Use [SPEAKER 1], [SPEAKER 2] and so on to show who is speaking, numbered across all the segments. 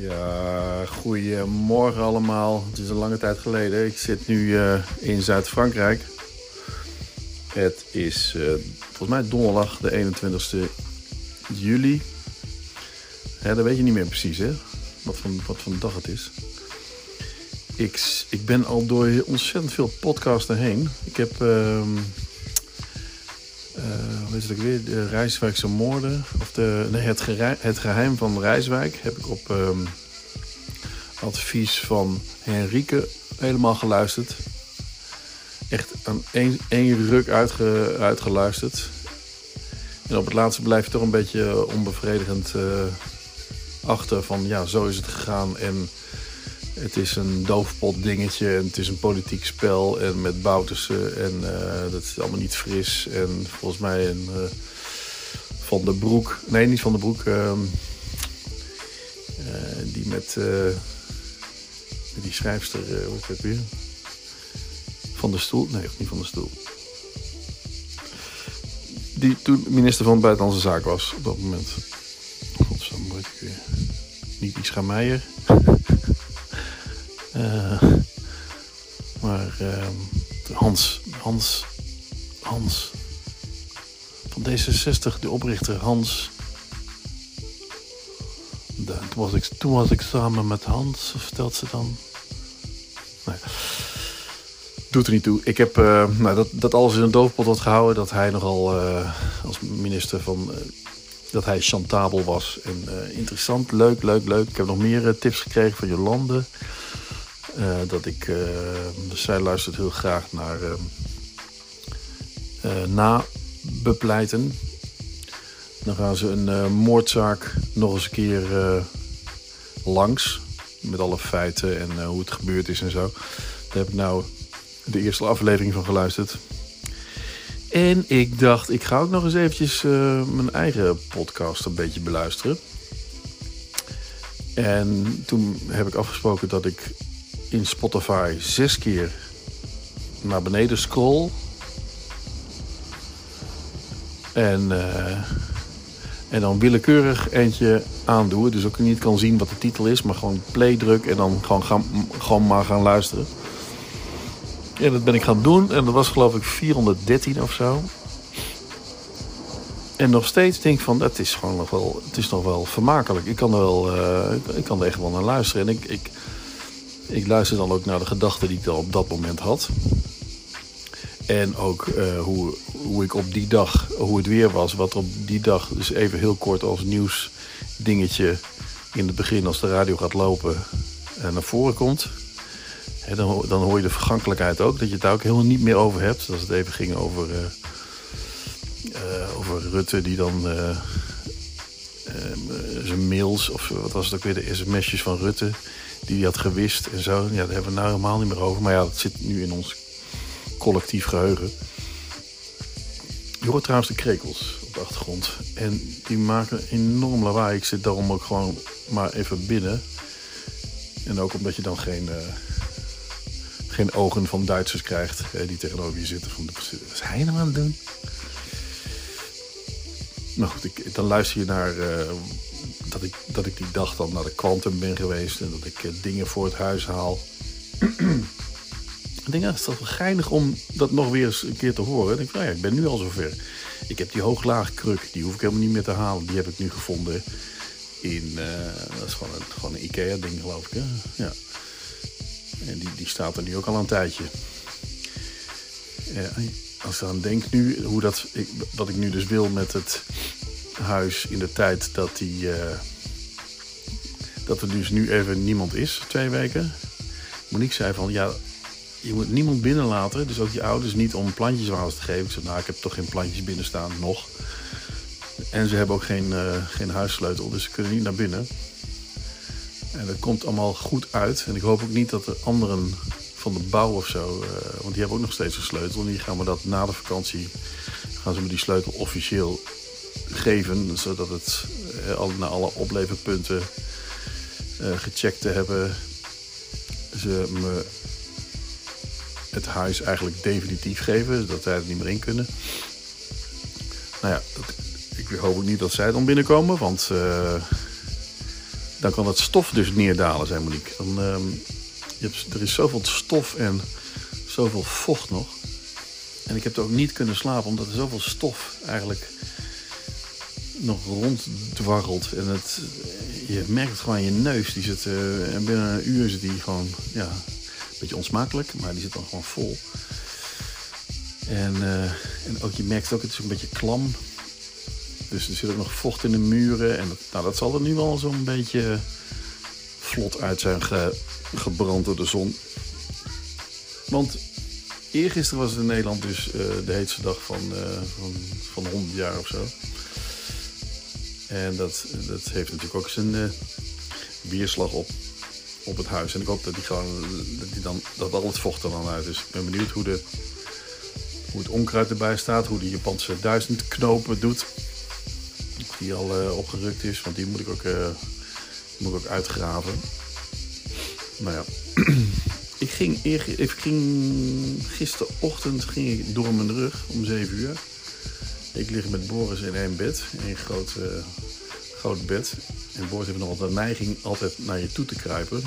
[SPEAKER 1] Ja, goedemorgen allemaal. Het is een lange tijd geleden. Ik zit nu uh, in Zuid-Frankrijk. Het is uh, volgens mij donderdag de 21ste juli. Ja, dat weet je niet meer precies, hè? Wat voor, wat voor dag het is. Ik, ik ben al door ontzettend veel podcasten heen. Ik heb... Uh, ook weer? De Rijswijkse moorden. Of de, nee, het, het geheim van Rijswijk heb ik op um, advies van Henrike helemaal geluisterd. Echt aan één, één ruk uitge, uitgeluisterd. En op het laatste blijf je toch een beetje onbevredigend uh, achter van ja, zo is het gegaan. En het is een doofpot dingetje en het is een politiek spel en met Boutersen en uh, dat is allemaal niet fris. En volgens mij een uh, Van de Broek, nee niet Van de Broek, uh, die met, met, die schrijfster, hoe heet het weer? Van de Stoel, nee niet Van de Stoel. Die toen minister van Buitenlandse Zaken was op dat moment. Godzijdank, moet ik weer. Niet Ischa Meijer. Uh, maar uh, Hans, Hans, Hans van D66, de oprichter Hans. toen, was ik, toen was ik samen met Hans, vertelt ze dan. Nee. Doet er niet toe. Ik heb uh, nou, dat, dat alles in een doofpot had gehouden. Dat hij nogal als minister van dat hij chantabel was. En interessant, leuk, leuk, leuk. Ik heb nog meer tips gekregen van Jolande. Uh, dat ik, dus zij luistert heel graag naar nabepleiten. Dan gaan ze een moordzaak nog eens een keer langs. Met alle feiten en hoe het gebeurd is en zo. Daar heb ik nou de eerste aflevering van geluisterd. En ik dacht, ik ga ook nog eens eventjes mijn eigen podcast een beetje beluisteren. En toen heb ik afgesproken dat ik in Spotify zes keer naar beneden scroll. En, uh, en dan willekeurig eentje aandoen. Dus ook niet kan zien wat de titel is, maar gewoon play druk en dan gewoon, gaan, gewoon maar gaan luisteren. En dat ben ik gaan doen. En dat was geloof ik 413 of zo. En nog steeds denk ik van, het is gewoon nog wel, het is nog wel vermakelijk. Ik kan er, wel, uh, ik kan er echt wel naar luisteren. En ik, ik, ik luister dan ook naar de gedachten die ik dan op dat moment had. En ook uh, hoe, hoe ik op die dag, hoe het weer was. Wat op die dag, dus even heel kort als nieuws dingetje in het begin als de radio gaat lopen uh, naar voren komt dan, dan hoor je de vergankelijkheid ook. Dat je het daar ook helemaal niet meer over hebt. Als het even ging over, uh, over Rutte die dan zijn mails... of wat was het ook weer, de sms'jes van Rutte... die had gewist en zo. Ja, daar hebben we nou helemaal niet meer over. Maar ja, dat zit nu in ons collectief geheugen. Je hoort trouwens de krekels op de achtergrond. En die maken enorm lawaai. Ik zit daarom ook gewoon maar even binnen. En ook omdat je dan geen geen ogen van Duitsers krijgt die tegenover je zitten. Van, wat is hij nou aan het doen? Nou goed, ik, dan luister je naar uh, dat, ik, dat ik die dag dan naar de Quantum ben geweest en dat ik uh, dingen voor het huis haal. ik denk, ja, het is toch wel geinig om dat nog weer eens een keer te horen. Ik denk, nou ja, ik ben nu al zover. Ik heb die hooglaag kruk, die hoef ik helemaal niet meer te halen. Die heb ik nu gevonden in, uh, dat is gewoon een, gewoon een Ikea ding geloof ik. Ja. En die, die staat er nu ook al een tijdje. Als ik aan denk nu, hoe dat, ik, wat ik nu dus wil met het huis in de tijd dat, die, uh, dat er dus nu even niemand is, twee weken. Monique zei van, ja, je moet niemand binnenlaten. Dus ook je ouders niet om plantjes water te geven. Ik zei, nou, ik heb toch geen plantjes binnen staan, nog. En ze hebben ook geen, uh, geen huissleutel, dus ze kunnen niet naar binnen. En dat komt allemaal goed uit. En ik hoop ook niet dat de anderen van de bouw of zo, uh, want die hebben ook nog steeds een sleutel. En die gaan we dat na de vakantie, gaan ze me die sleutel officieel geven. Zodat het al, naar alle opleverpunten gecheckt te hebben. Ze me het huis eigenlijk definitief geven, zodat wij er niet meer in kunnen. Nou ja, dat, ik hoop ook niet dat zij dan binnenkomen, want dan kan het stof dus neerdalen, zei Monique. Dan, ehm, je hebt, er is zoveel stof en zoveel vocht nog. En ik heb er ook niet kunnen slapen omdat er zoveel stof eigenlijk nog ronddwarrelt. En het, je merkt het gewoon aan je neus. Die zit, en binnen een uur zit die gewoon ja, een beetje onsmakelijk, maar die zit dan gewoon vol. En, uh, en ook, je merkt ook, het is een beetje klam. Dus er zit ook nog vocht in de muren. En dat, nou, dat zal er nu wel zo'n beetje vlot uit zijn ge, gebrand door de zon. Want eergisteren was het in Nederland dus uh, de heetste dag van, van, van 100 jaar of zo. En dat, dat heeft natuurlijk ook zijn uh, weerslag op, op het huis. En ik hoop dat die gewoon dat, dan, dat al het vocht er dan uit is. Ik ben benieuwd hoe, de, hoe het onkruid erbij staat, hoe de Japanse duizend knopen doet. Die al uh, opgerukt is, want die moet ik ook, uh, moet ik ook uitgraven. Nou ja, ik ging, ik ging gisterochtend ging ik door mijn rug om 7 uur. Ik lig met Boris in één bed, één groot, uh, groot bed. En Boris heeft nog altijd neiging altijd naar je toe te kruipen.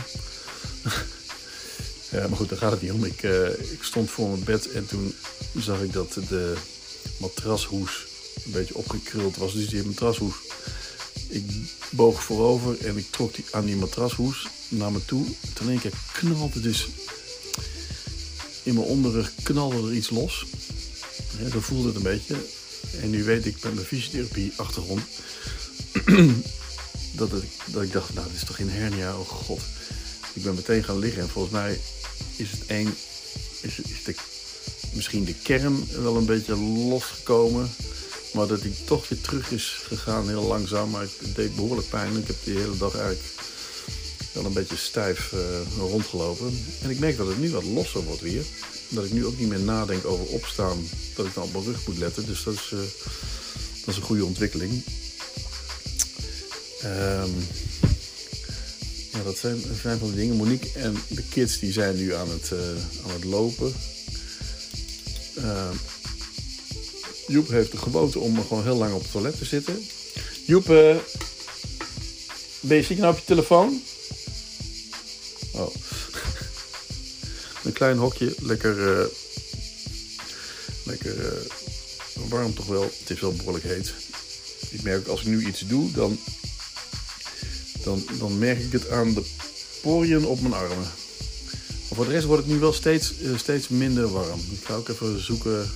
[SPEAKER 1] ja, maar goed, daar gaat het niet om. Ik, uh, ik stond voor mijn bed en toen zag ik dat de matrashoes een beetje opgekruld was. Dus die matrashoes. Ik boog voorover en ik trok die, aan die matrashoes naar me toe. Toen één keer knalde dus in mijn onderrug knalde er iets los. Ja, zo voelde het een beetje. En nu weet ik met mijn fysiotherapie achtergrond dat, het, dat ik dacht, nou dit is toch geen hernia, oh god. Ik ben meteen gaan liggen en volgens mij is het één, is, de, misschien de kern wel een beetje losgekomen. Maar dat hij toch weer terug is gegaan, heel langzaam. Maar het deed behoorlijk pijn. Ik heb die hele dag eigenlijk wel een beetje stijf uh, rondgelopen. En ik merk dat het nu wat losser wordt weer. Dat ik nu ook niet meer nadenk over opstaan. Dat ik dan op mijn rug moet letten. Dus dat is, uh, dat is een goede ontwikkeling. Um, ja, dat zijn, zijn van de dingen. Monique en de kids die zijn nu aan het, uh, aan het lopen. Uh, Joep heeft de gewoonte om gewoon heel lang op het toilet te zitten. Joep, uh, ben je, je nou op je telefoon? Klein hokje, lekker, uh, lekker uh, warm toch wel. Het is wel behoorlijk heet. Ik merk als ik nu iets doe, dan, dan, dan merk ik het aan de poriën op mijn armen. Maar voor de rest wordt het nu wel steeds, uh, steeds minder warm. Ik ga ook even zoeken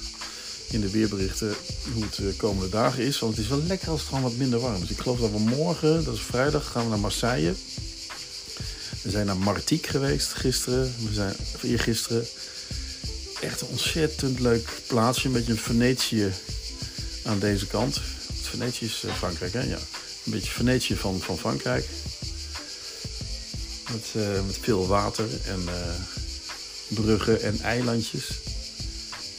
[SPEAKER 1] in de weerberichten hoe het de komende dagen is. Want het is wel lekker als het gewoon wat minder warm is. Ik geloof dat we morgen, dat is vrijdag, gaan we naar Marseille. We zijn naar Martigues geweest gisteren. We zijn eergisteren. Echt een ontzettend leuk plaatsje. Een beetje een Venetië aan deze kant. Venetië is Frankrijk, hè? Ja. Een beetje Venetië van, van Frankrijk. Met, uh, met veel water en uh, bruggen en eilandjes.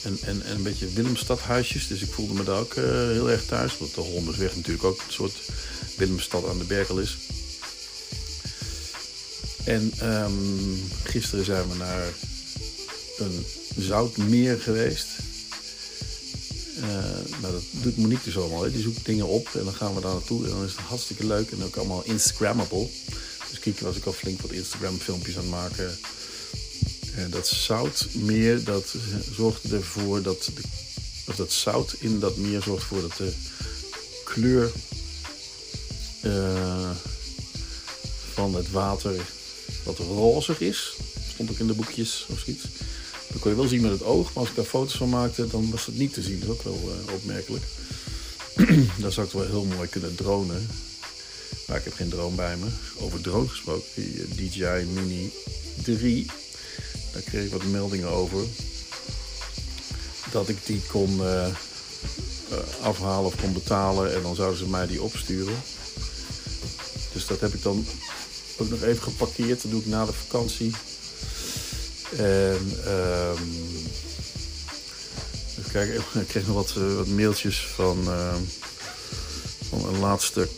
[SPEAKER 1] En, en, en een beetje Willemstadhuisjes. Dus ik voelde me daar ook heel erg thuis. Want de Hondersweg natuurlijk ook een soort Willemstad aan de Berkel is. En um, gisteren zijn we naar een zoutmeer geweest. Uh, nou, dat doet Monique dus allemaal. Die zoekt dingen op en dan gaan we daar naartoe. En dan is het hartstikke leuk en ook allemaal Instagrammable. Dus kijk, was ik al flink wat Instagram filmpjes aan het maken. En dat zoutmeer, dat zorgt ervoor dat, de, of dat zout in dat meer zorgt ervoor dat de kleur uh, van het water wat rozig is. Stond ook in de boekjes of zoiets. Dat kon je wel zien met het oog, maar als ik daar foto's van maakte, dan was het niet te zien. Dat is ook wel uh, opmerkelijk. daar zou ik wel heel mooi kunnen dronen. Maar ik heb geen drone bij me. Over drone gesproken, die uh, DJI Mini 3. Daar kreeg ik wat meldingen over. Dat ik die kon uh, afhalen of kon betalen en dan zouden ze mij die opsturen. Dus dat heb ik dan ook nog even geparkeerd. Dat doe ik na de vakantie. En even kijken, ik kreeg nog wat, uh, wat mailtjes van, uh, van een laatste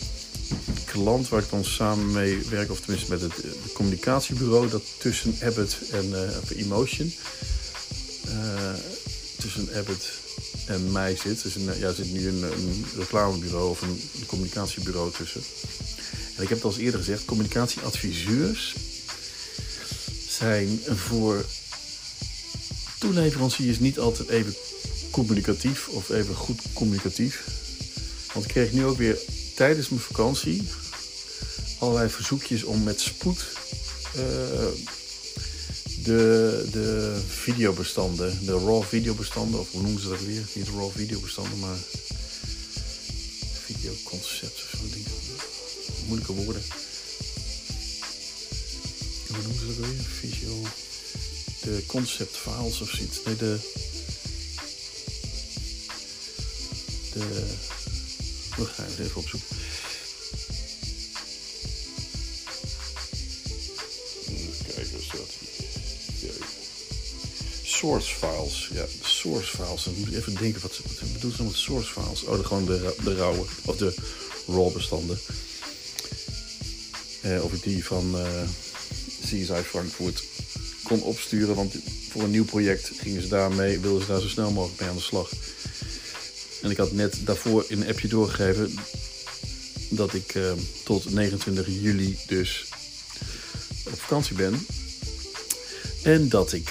[SPEAKER 1] klant waar ik dan samen mee werk, of tenminste met het, communicatiebureau dat tussen Abbott en uh, Emotion, tussen Abbott en mij zit. Dus een, ja, er zit nu een, een reclamebureau of een communicatiebureau tussen. Ik heb het al eens eerder gezegd, communicatieadviseurs zijn voor toeleveranciers niet altijd even communicatief of even goed communicatief. Want ik kreeg nu ook weer tijdens mijn vakantie allerlei verzoekjes om met spoed uh, de, de videobestanden, de raw videobestanden, of hoe noemen ze dat weer? Niet raw videobestanden, maar Moeilijke woorden. Hoe noemen ze. De concept files of zoiets. Nee, de. De. We gaan even opzoeken. source files. Ja, source files. Dan moet even denken, wat, wat bedoelt ze met source files? Oh, gewoon de, de rauwe, of de raw bestanden. Eh, of ik die van uh, eh, CSI Frankfurt kon opsturen. Want voor een nieuw project gingen ze daarmee, wilden ze daar zo snel mogelijk mee aan de slag. En ik had net daarvoor in een appje doorgegeven dat ik uh, tot 29 juli dus op vakantie ben. En dat ik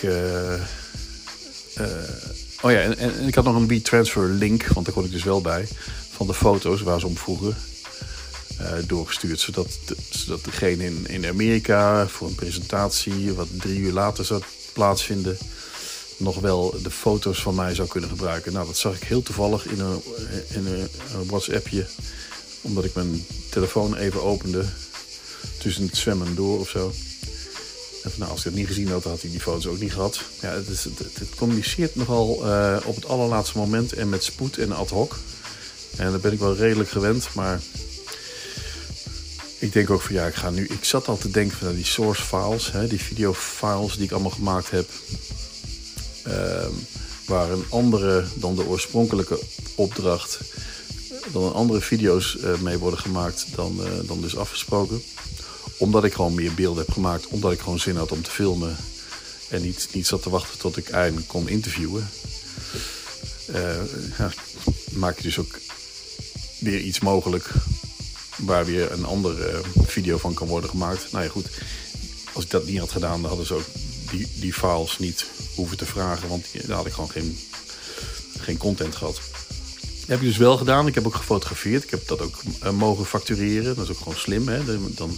[SPEAKER 1] oh ja, en, en, ik had nog een WeTransfer link, want daar kon ik dus wel bij. Van de foto's waar ze om vroegen. Uh, doorgestuurd. Zodat, de, zodat degene in, in Amerika voor een presentatie, wat drie uur later zou plaatsvinden, nog wel de foto's van mij zou kunnen gebruiken. Nou, dat zag ik heel toevallig in een, in een WhatsAppje. Omdat ik mijn telefoon even opende tussen het zwemmen door of zo nou, als ik het niet gezien had, had hij die foto's ook niet gehad. Ja, het, is, het, het communiceert nogal uh, op het allerlaatste moment en met spoed en ad hoc. En daar ben ik wel redelijk gewend, maar ik denk ook van ja, ik ga nu. Ik zat al te denken van die source files, hè, die video files die ik allemaal gemaakt heb. Uh, waar een andere dan de oorspronkelijke opdracht, dan andere video's uh, mee worden gemaakt dan, uh, dan dus afgesproken omdat ik gewoon meer beelden heb gemaakt. Omdat ik gewoon zin had om te filmen. En niet, niet zat te wachten tot ik eindelijk kon interviewen. Uh, ja, maak je dus ook weer iets mogelijk waar weer een andere video van kan worden gemaakt. Nou ja, goed. Als ik dat niet had gedaan, dan hadden ze ook die, die files niet hoeven te vragen. Want daar had ik gewoon geen, geen content gehad. Dat heb ik dus wel gedaan. Ik heb ook gefotografeerd. Ik heb dat ook uh, mogen factureren. Dat is ook gewoon slim. Hè? Dan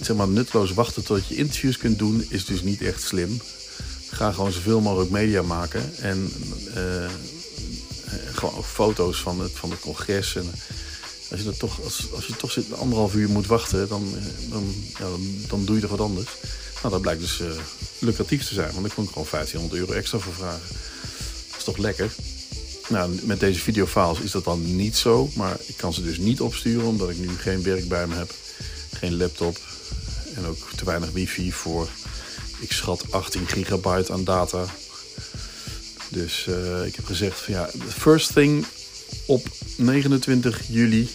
[SPEAKER 1] zeg maar, nutteloos wachten tot je interviews kunt doen, is dus niet echt slim. Ga gewoon zoveel mogelijk media maken. En uh, gewoon foto's van het, van het congres. En als je, toch, als, als je toch zit anderhalf uur moet wachten, dan, eh, dan, ja, dan, doe je er wat anders. Nou, dat blijkt dus uh, lucratief te zijn. Want ik kon gewoon 1500 euro extra voor vragen. Dat is toch lekker? Nou, met deze videofiles is dat dan niet zo. Maar ik kan ze dus niet opsturen, omdat ik nu geen werk bij me heb geen laptop en ook te weinig wifi voor, ik schat 18 gigabyte aan data. Dus uh, ik heb gezegd van ja, first thing op 29 juli.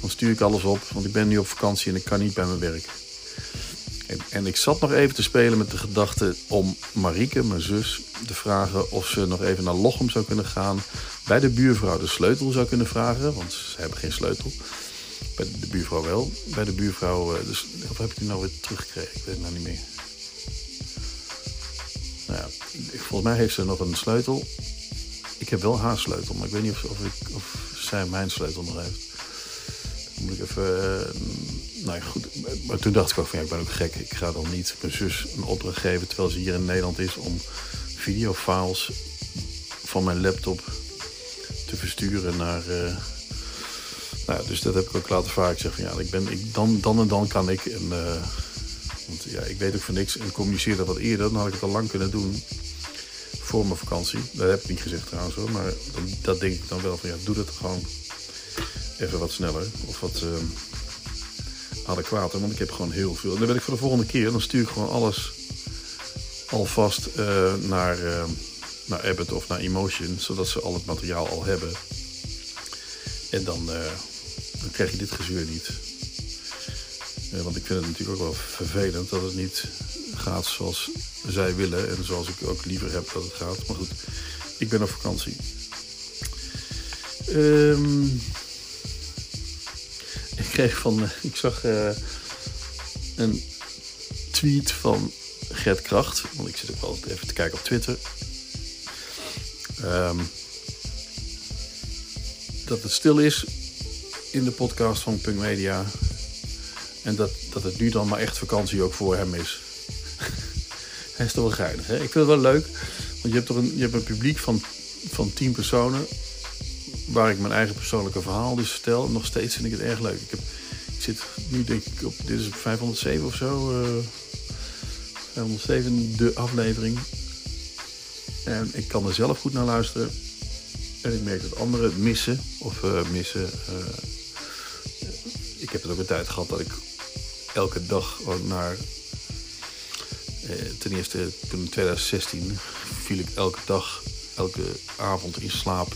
[SPEAKER 1] Dan stuur ik alles op, want ik ben nu op vakantie en ik kan niet bij mijn werk. En, en ik zat nog even te spelen met de gedachte om Marieke, mijn zus, te vragen of ze nog even naar Lochem zou kunnen gaan. Bij de buurvrouw de sleutel zou kunnen vragen, want ze hebben geen sleutel. Bij de buurvrouw wel. Bij de buurvrouw, dus, of heb ik die nou weer teruggekregen? Ik weet het nou niet meer. Nou ja, volgens mij heeft ze nog een sleutel. Ik heb wel haar sleutel, maar ik weet niet of, of, ik, of zij mijn sleutel nog heeft. Moet ik even. Uh, nou ja, goed. Maar toen dacht ik ook van ja, ik ben ook gek. Ik ga dan niet mijn zus een opdracht geven terwijl ze hier in Nederland is om videofiles van mijn laptop te versturen naar. Uh, nou, dus dat heb ik ook laten vaak zeggen. Van, ja, ik ben, ik, dan, dan en dan kan ik. En, uh, want ja, ik weet ook van niks en communiceer dat wat eerder. Dan had ik het al lang kunnen doen voor mijn vakantie. Dat heb ik niet gezegd trouwens hoor. Maar dat, denk ik dan wel van ja, doe dat gewoon even wat sneller. Of wat uh, adequater. Want ik heb gewoon heel veel. En dan ben ik voor de volgende keer. Dan stuur ik gewoon alles alvast uh, naar, uh, naar Abbott of naar Emotion. Zodat ze al het materiaal al hebben. En dan, dan krijg je dit gezeur niet. Uh, want ik vind het natuurlijk ook wel vervelend dat het niet gaat zoals zij willen. En zoals ik ook liever heb dat het gaat. Maar goed, ik ben op vakantie. Um, ik kreeg van, eh, ik zag uh, een tweet van Gert Kracht, want ik zit ook wel even te kijken op Twitter. Um, dat het stil is in de podcast van Punk Media. En dat, dat het nu dan maar echt vakantie ook voor hem is. Ik vind het wel leuk. Want je hebt, toch een, je hebt een publiek van, van tien personen. Waar ik mijn eigen persoonlijke verhaal dus vertel. En nog steeds vind ik het erg leuk. Ik, heb, ik zit nu denk ik op... Dit is 507 of zo. Uh, 507 de aflevering. En ik kan er zelf goed naar luisteren. En ik merk dat anderen het missen. Of uh, missen. Uh, ik heb het ook een tijd gehad dat ik elke dag naar. Eh, ten eerste, toen in 2016 viel ik elke dag, elke avond in slaap.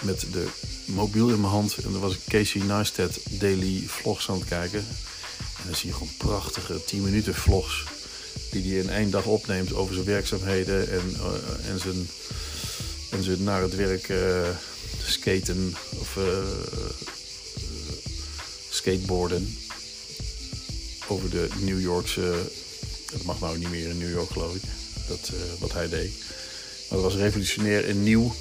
[SPEAKER 1] Met de mobiel in mijn hand. En dan was ik Casey Neistat daily vlogs aan het kijken. En dan zie je gewoon prachtige 10 minuten vlogs. Die hij in één dag opneemt over zijn werkzaamheden en, uh, en zijn en ze naar het werk uh, skaten of skateboarden. Over de New Yorkse. Dat mag nou niet meer in New York, geloof ik. Dat, uh, wat hij deed. Maar dat was revolutionair en nieuw.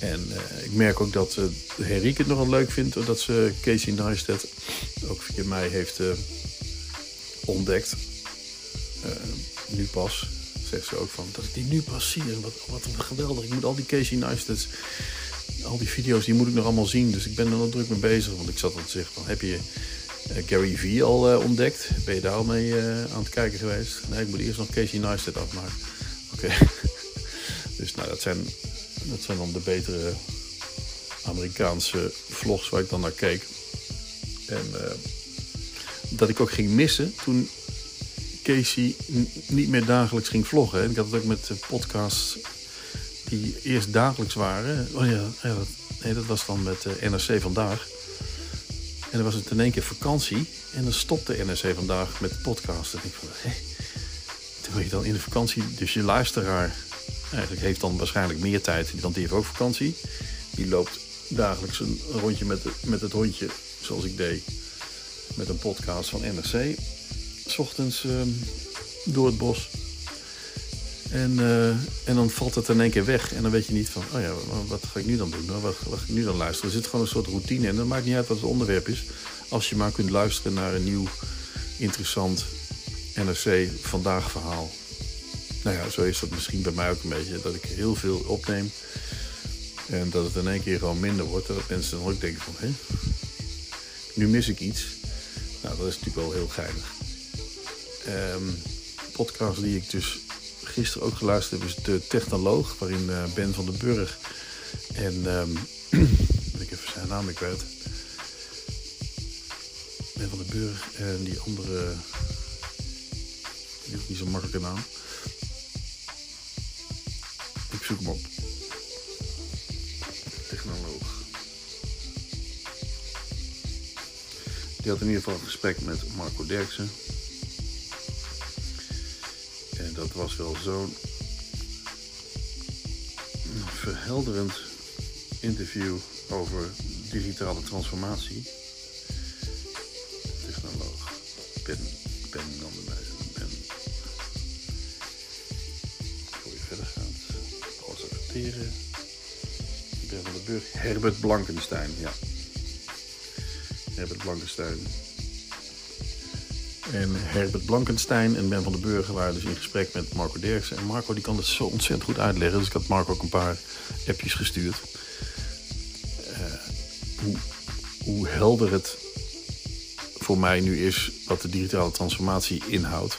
[SPEAKER 1] En ik merk ook dat Henrique het nogal leuk vindt. Dat ze Casey Neistat ook via mij heeft ontdekt. nu pas zegt ze ook van, dat ik die nu pas zie. Wat, wat geweldig. Ik moet al die Casey Neistat, al die video's, die moet ik nog allemaal zien. Dus ik ben er nog druk mee bezig. Want ik zat al te zeggen van, heb je uh, Gary Vee al uh, ontdekt? Ben je daar al mee uh, aan het kijken geweest? Nee, ik moet eerst nog Casey Neistat afmaken. Oké. Dus nou, dat zijn, dat zijn dan de betere Amerikaanse vlogs waar ik dan naar keek. En dat ik ook ging missen toen Casey niet meer dagelijks ging vloggen. Ik had het ook met podcasts die eerst dagelijks waren. Oh ja, ja dat, nee, dat was dan met uh, NRC Vandaag. En dan was het in één keer vakantie. En dan stopte NRC Vandaag met podcasten. En ik van, terwijl je dan in de vakantie... Dus je luisteraar eigenlijk heeft dan waarschijnlijk meer tijd. Want die heeft ook vakantie. Die loopt dagelijks een rondje met, met het hondje, zoals ik deed. Met een podcast van NRC s ochtends ehm, door het bos. En, uh, en dan valt het in één keer weg. En dan weet je niet van, oh ja, wat ga ik nu dan doen? Wat, wat ga ik nu dan luisteren? Er zit gewoon een soort routine in. Dat maakt niet uit wat het onderwerp is. Als je maar kunt luisteren naar een nieuw, interessant NRC Vandaag verhaal. Nou ja, zo is dat misschien bij mij ook een beetje. Dat ik heel veel opneem. En dat het in één keer gewoon minder wordt. Dat mensen dan ook denken van, hé, nu mis ik iets. Nou, dat is natuurlijk wel heel geinig um, podcast die ik dus gisteren ook geluisterd heb, is De Technoloog, waarin uh, Ben van den Burg en um, ik even zijn naam ik weet. Ben van den Burg en die andere, die niet zo'n makkelijke naam. Ik zoek hem op. Technoloog. Die had in ieder geval een gesprek met Marco Derksen was wel zo'n verhelderend interview over digitale transformatie. Technoloog. Ben, Ben Nandenhuizen. Ben. Voor je verder gaat. Ben van de Burg. Herbert Blankenstein, ja. Herbert Blankenstein en Herbert Blankenstein en Ben van den Burger waren dus in gesprek met Marco Derksen. En Marco die kan het zo ontzettend goed uitleggen. Dus ik had Marco ook een paar appjes gestuurd. Uh, hoe, hoe helder het voor mij nu is wat de digitale transformatie inhoudt.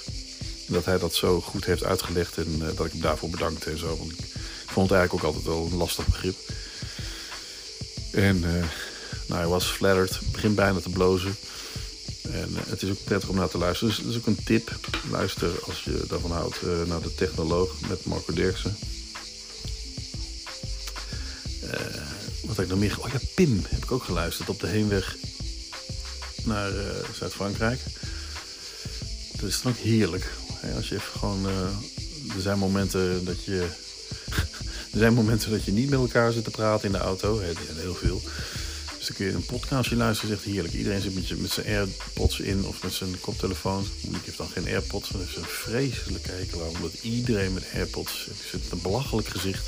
[SPEAKER 1] En dat hij dat zo goed heeft uitgelegd en uh, dat ik hem daarvoor bedankte en zo. Want ik vond het eigenlijk ook altijd wel een lastig begrip. En uh, nou, hij was flattered, begint bijna te blozen. En eh, het is ook prettig om naar te luisteren. Dus dat is ook een tip. Luister als je daarvan houdt uh, naar de Technoloog met Marco Dirksen. Uh, wat heb ik nog meer? Oh ja, Pim heb ik ook geluisterd op de heenweg naar Zuid-Frankrijk. Dat is dan ook heerlijk. als je even gewoon. er zijn momenten dat je. er zijn momenten dat je niet met elkaar zit te praten in de auto. Heel veel. Dan kun je een podcastje luisteren, zegt heerlijk. Iedereen zit met, met zijn AirPods in of met zijn koptelefoon. Ik heb dan geen AirPods, dat is een vreselijke hekel. Omdat iedereen met AirPods zit een belachelijk gezicht.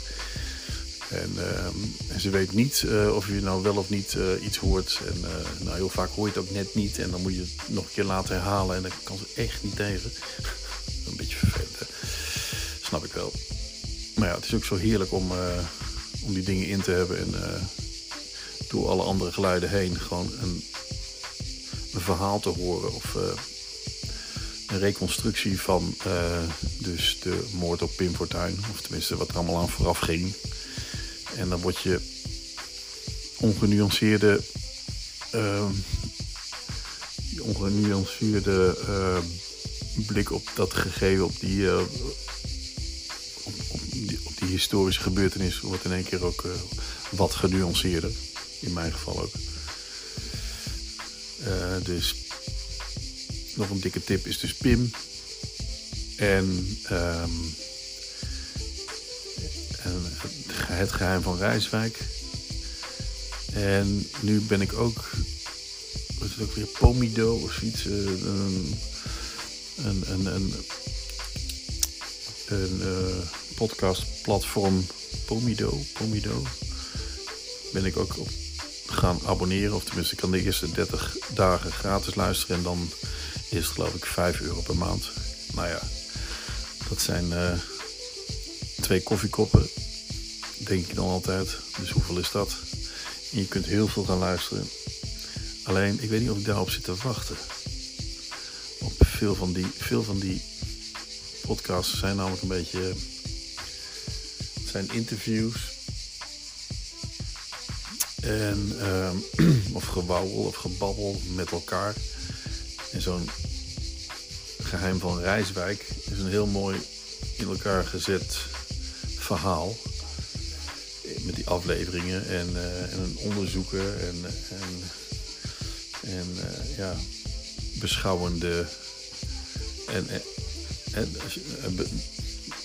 [SPEAKER 1] En, ehm, ze weet niet uh, of je nou wel of niet uh, iets hoort. En uh, nou, heel vaak hoor je het ook net niet. En dan moet je het nog een keer laten herhalen. En dan kan ze echt niet tegen. een beetje vervelend? Snap ik wel. Maar ja, het is ook zo heerlijk om, om die dingen in te hebben. En door alle andere geluiden heen gewoon een, een verhaal te horen. Of een reconstructie van dus de moord op Pim Fortuyn. Of tenminste wat er allemaal aan vooraf ging. En dan word je ongenuanceerde, uh, ongenuanceerde uh, blik op dat gegeven, op die, op, die, historische gebeurtenis, wordt in één keer ook eh, wat genuanceerder. In mijn geval ook. dus nog een dikke tip is dus Pim. En um, het geheim van Rijswijk. En nu ben ik ook, wat is het ook weer, Pomido of zoiets. Uh, een, een, een, een, uh, podcastplatform Pomido, Pomido. Ben ik ook op gaan abonneren. Of tenminste, ik kan de eerste 30 dagen gratis luisteren. En dan is het geloof ik 5 euro per maand. Nou ja, dat zijn uh, twee koffiekoppen denk ik dan altijd. Dus hoeveel is dat? En je kunt heel veel gaan luisteren. Alleen, ik weet niet of ik daarop zit te wachten. Op veel van die, veel van die podcasts zijn namelijk een beetje. Het zijn interviews. En, um, of gewauwel of gebabbel met elkaar. En zo'n geheim van Rijswijk is een heel mooi in elkaar gezet verhaal met die afleveringen en, uh, en onderzoeken en, en, en uh, ja, beschouwende en, en, be,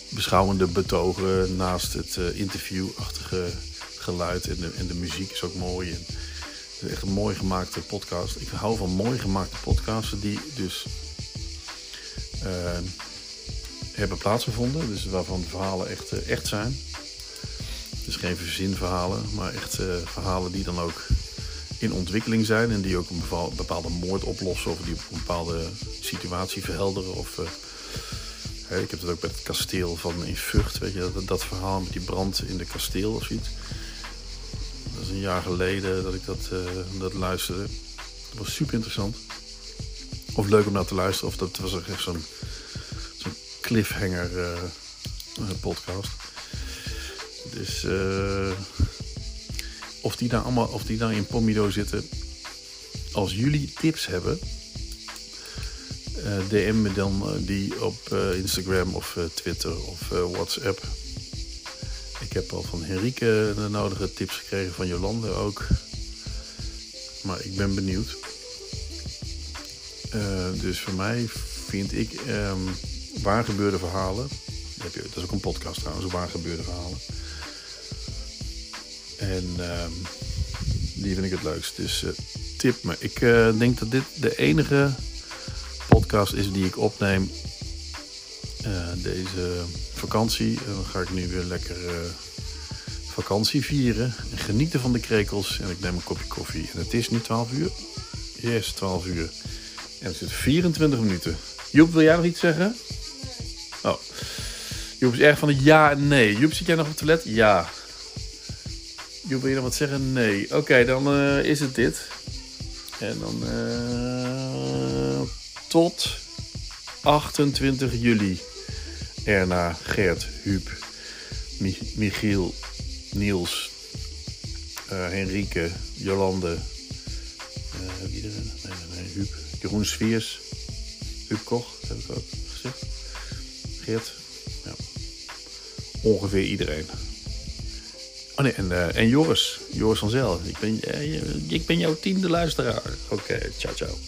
[SPEAKER 1] beschouwende betogen naast het uh, interviewachtige geluid en de, en de muziek is ook mooi. En, het is echt een mooi gemaakte podcast. Ik hou van mooi gemaakte podcasts die dus hebben plaatsgevonden. Dus waarvan de verhalen echt, echt zijn. Dus geen verzinverhalen, maar echt uh, verhalen die dan ook in ontwikkeling zijn. En die ook een bepaalde moord oplossen of die een bepaalde situatie verhelderen. Of, uh, ik heb het ook bij het kasteel van in Vught, weet je, dat, dat verhaal met die brand in de kasteel of zoiets. Een jaar geleden dat ik dat, uh, dat luisterde. Dat was super interessant. Of leuk om naar te luisteren, of dat was echt zo'n cliffhanger podcast. Dus uh, of, die daar allemaal, of die daar in Pomido zitten. Als jullie tips hebben, eh, DM me dan die op Instagram of Twitter of WhatsApp. Heb al van Henrike de nodige tips gekregen, van Jolande ook. Maar ik ben benieuwd. dus voor mij vind ik um, waar gebeurde verhalen. Dat is ook een podcast trouwens, waar gebeurde verhalen. En uh, die vind ik het leukst. Dus uh, tip me. Ik uh, denk dat dit de enige podcast is die ik opneem deze vakantie. Dan ga ik nu weer lekker vakantie vieren. En genieten van de krekels. En ik neem een kopje koffie. En het is nu 12 uur. Yes, 12 uur. En het zit 24 minuten. Joep, wil jij nog iets zeggen? Oh. Joep is erg van de ja en nee. Joep, zit jij nog op het toilet? Ja. Je wil je nog wat zeggen? Nee. Oké, dan is het dit. En dan tot 28 juli. Erna, Gert, Huub, Mich Michiel, Niels, uh, Henrike, Jolande. er? Nee, nee, nee, Huub. Jeroen Sviers. Huub Koch, heb ik ook gezegd. Geert. Ja. Ongeveer iedereen. Oh nee, en, uh, en Joris. Joris van Zel. Ik ben, uh, ik ben jouw tiende luisteraar. Oké, ciao ciao.